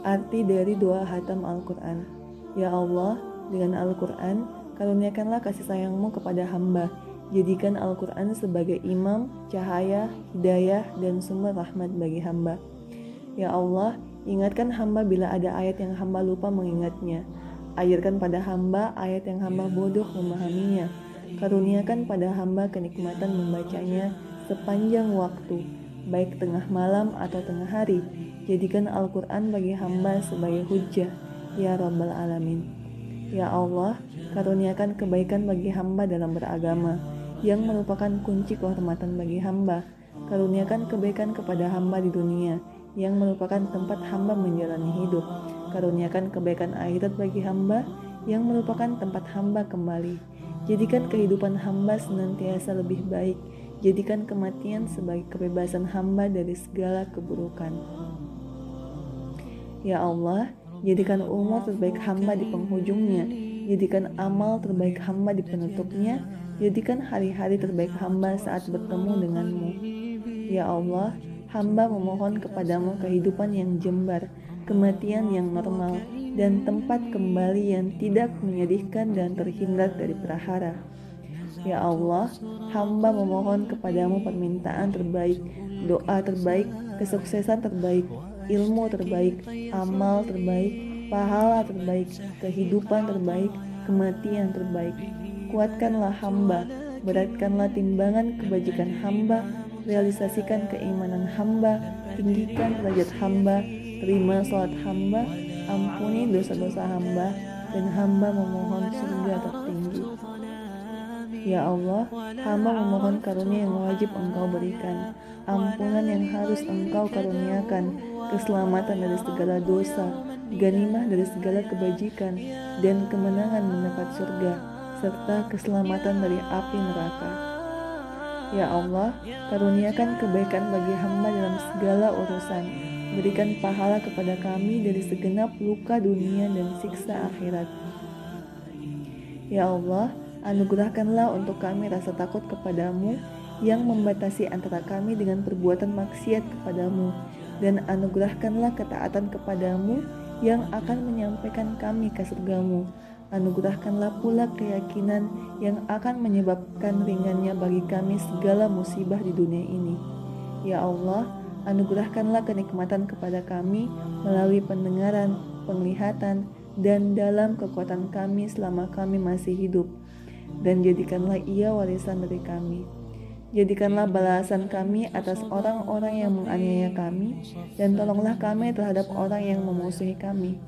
Arti dari doa hatam Al-Quran Ya Allah, dengan Al-Quran, karuniakanlah kasih sayangmu kepada hamba. Jadikan Al-Quran sebagai imam, cahaya, hidayah, dan sumber rahmat bagi hamba. Ya Allah, ingatkan hamba bila ada ayat yang hamba lupa mengingatnya. Ajarkan pada hamba ayat yang hamba bodoh memahaminya. Karuniakan pada hamba kenikmatan membacanya sepanjang waktu, baik tengah malam atau tengah hari. Jadikan Al-Quran bagi hamba sebagai hujah, ya Rabbal Alamin. Ya Allah, karuniakan kebaikan bagi hamba dalam beragama, yang merupakan kunci kehormatan bagi hamba. Karuniakan kebaikan kepada hamba di dunia, yang merupakan tempat hamba menjalani hidup. Karuniakan kebaikan akhirat bagi hamba, yang merupakan tempat hamba kembali. Jadikan kehidupan hamba senantiasa lebih baik. Jadikan kematian sebagai kebebasan hamba dari segala keburukan. Ya Allah, Jadikan umur terbaik hamba di penghujungnya. Jadikan amal terbaik hamba di penutupnya. Jadikan hari-hari terbaik hamba saat bertemu denganmu. Ya Allah, hamba memohon kepadamu kehidupan yang jembar, kematian yang normal, dan tempat kembali yang tidak menyedihkan dan terhindar dari prahara. Ya Allah, hamba memohon kepadamu permintaan terbaik, doa terbaik, kesuksesan terbaik, ilmu terbaik, amal terbaik, pahala terbaik, kehidupan terbaik, kematian terbaik. Kuatkanlah hamba, beratkanlah timbangan kebajikan hamba, realisasikan keimanan hamba, tinggikan derajat hamba, terima sholat hamba, ampuni dosa-dosa hamba, dan hamba memohon surga tertinggi. Ya Allah, hamba memohon karunia yang wajib Engkau berikan, ampunan yang harus Engkau karuniakan, keselamatan dari segala dosa, ganimah dari segala kebajikan, dan kemenangan mendapat surga, serta keselamatan dari api neraka. Ya Allah, karuniakan kebaikan bagi hamba dalam segala urusan. Berikan pahala kepada kami dari segenap luka dunia dan siksa akhirat. Ya Allah, Anugerahkanlah untuk kami rasa takut kepadamu yang membatasi antara kami dengan perbuatan maksiat kepadamu dan anugerahkanlah ketaatan kepadamu yang akan menyampaikan kami ke surgamu. Anugerahkanlah pula keyakinan yang akan menyebabkan ringannya bagi kami segala musibah di dunia ini. Ya Allah, anugerahkanlah kenikmatan kepada kami melalui pendengaran, penglihatan, dan dalam kekuatan kami selama kami masih hidup dan jadikanlah ia warisan dari kami. Jadikanlah balasan kami atas orang-orang yang menganiaya kami, dan tolonglah kami terhadap orang yang memusuhi kami.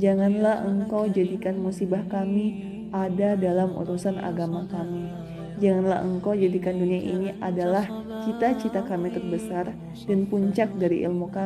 Janganlah engkau jadikan musibah kami ada dalam urusan agama kami. Janganlah engkau jadikan dunia ini adalah cita-cita kami terbesar dan puncak dari ilmu kami.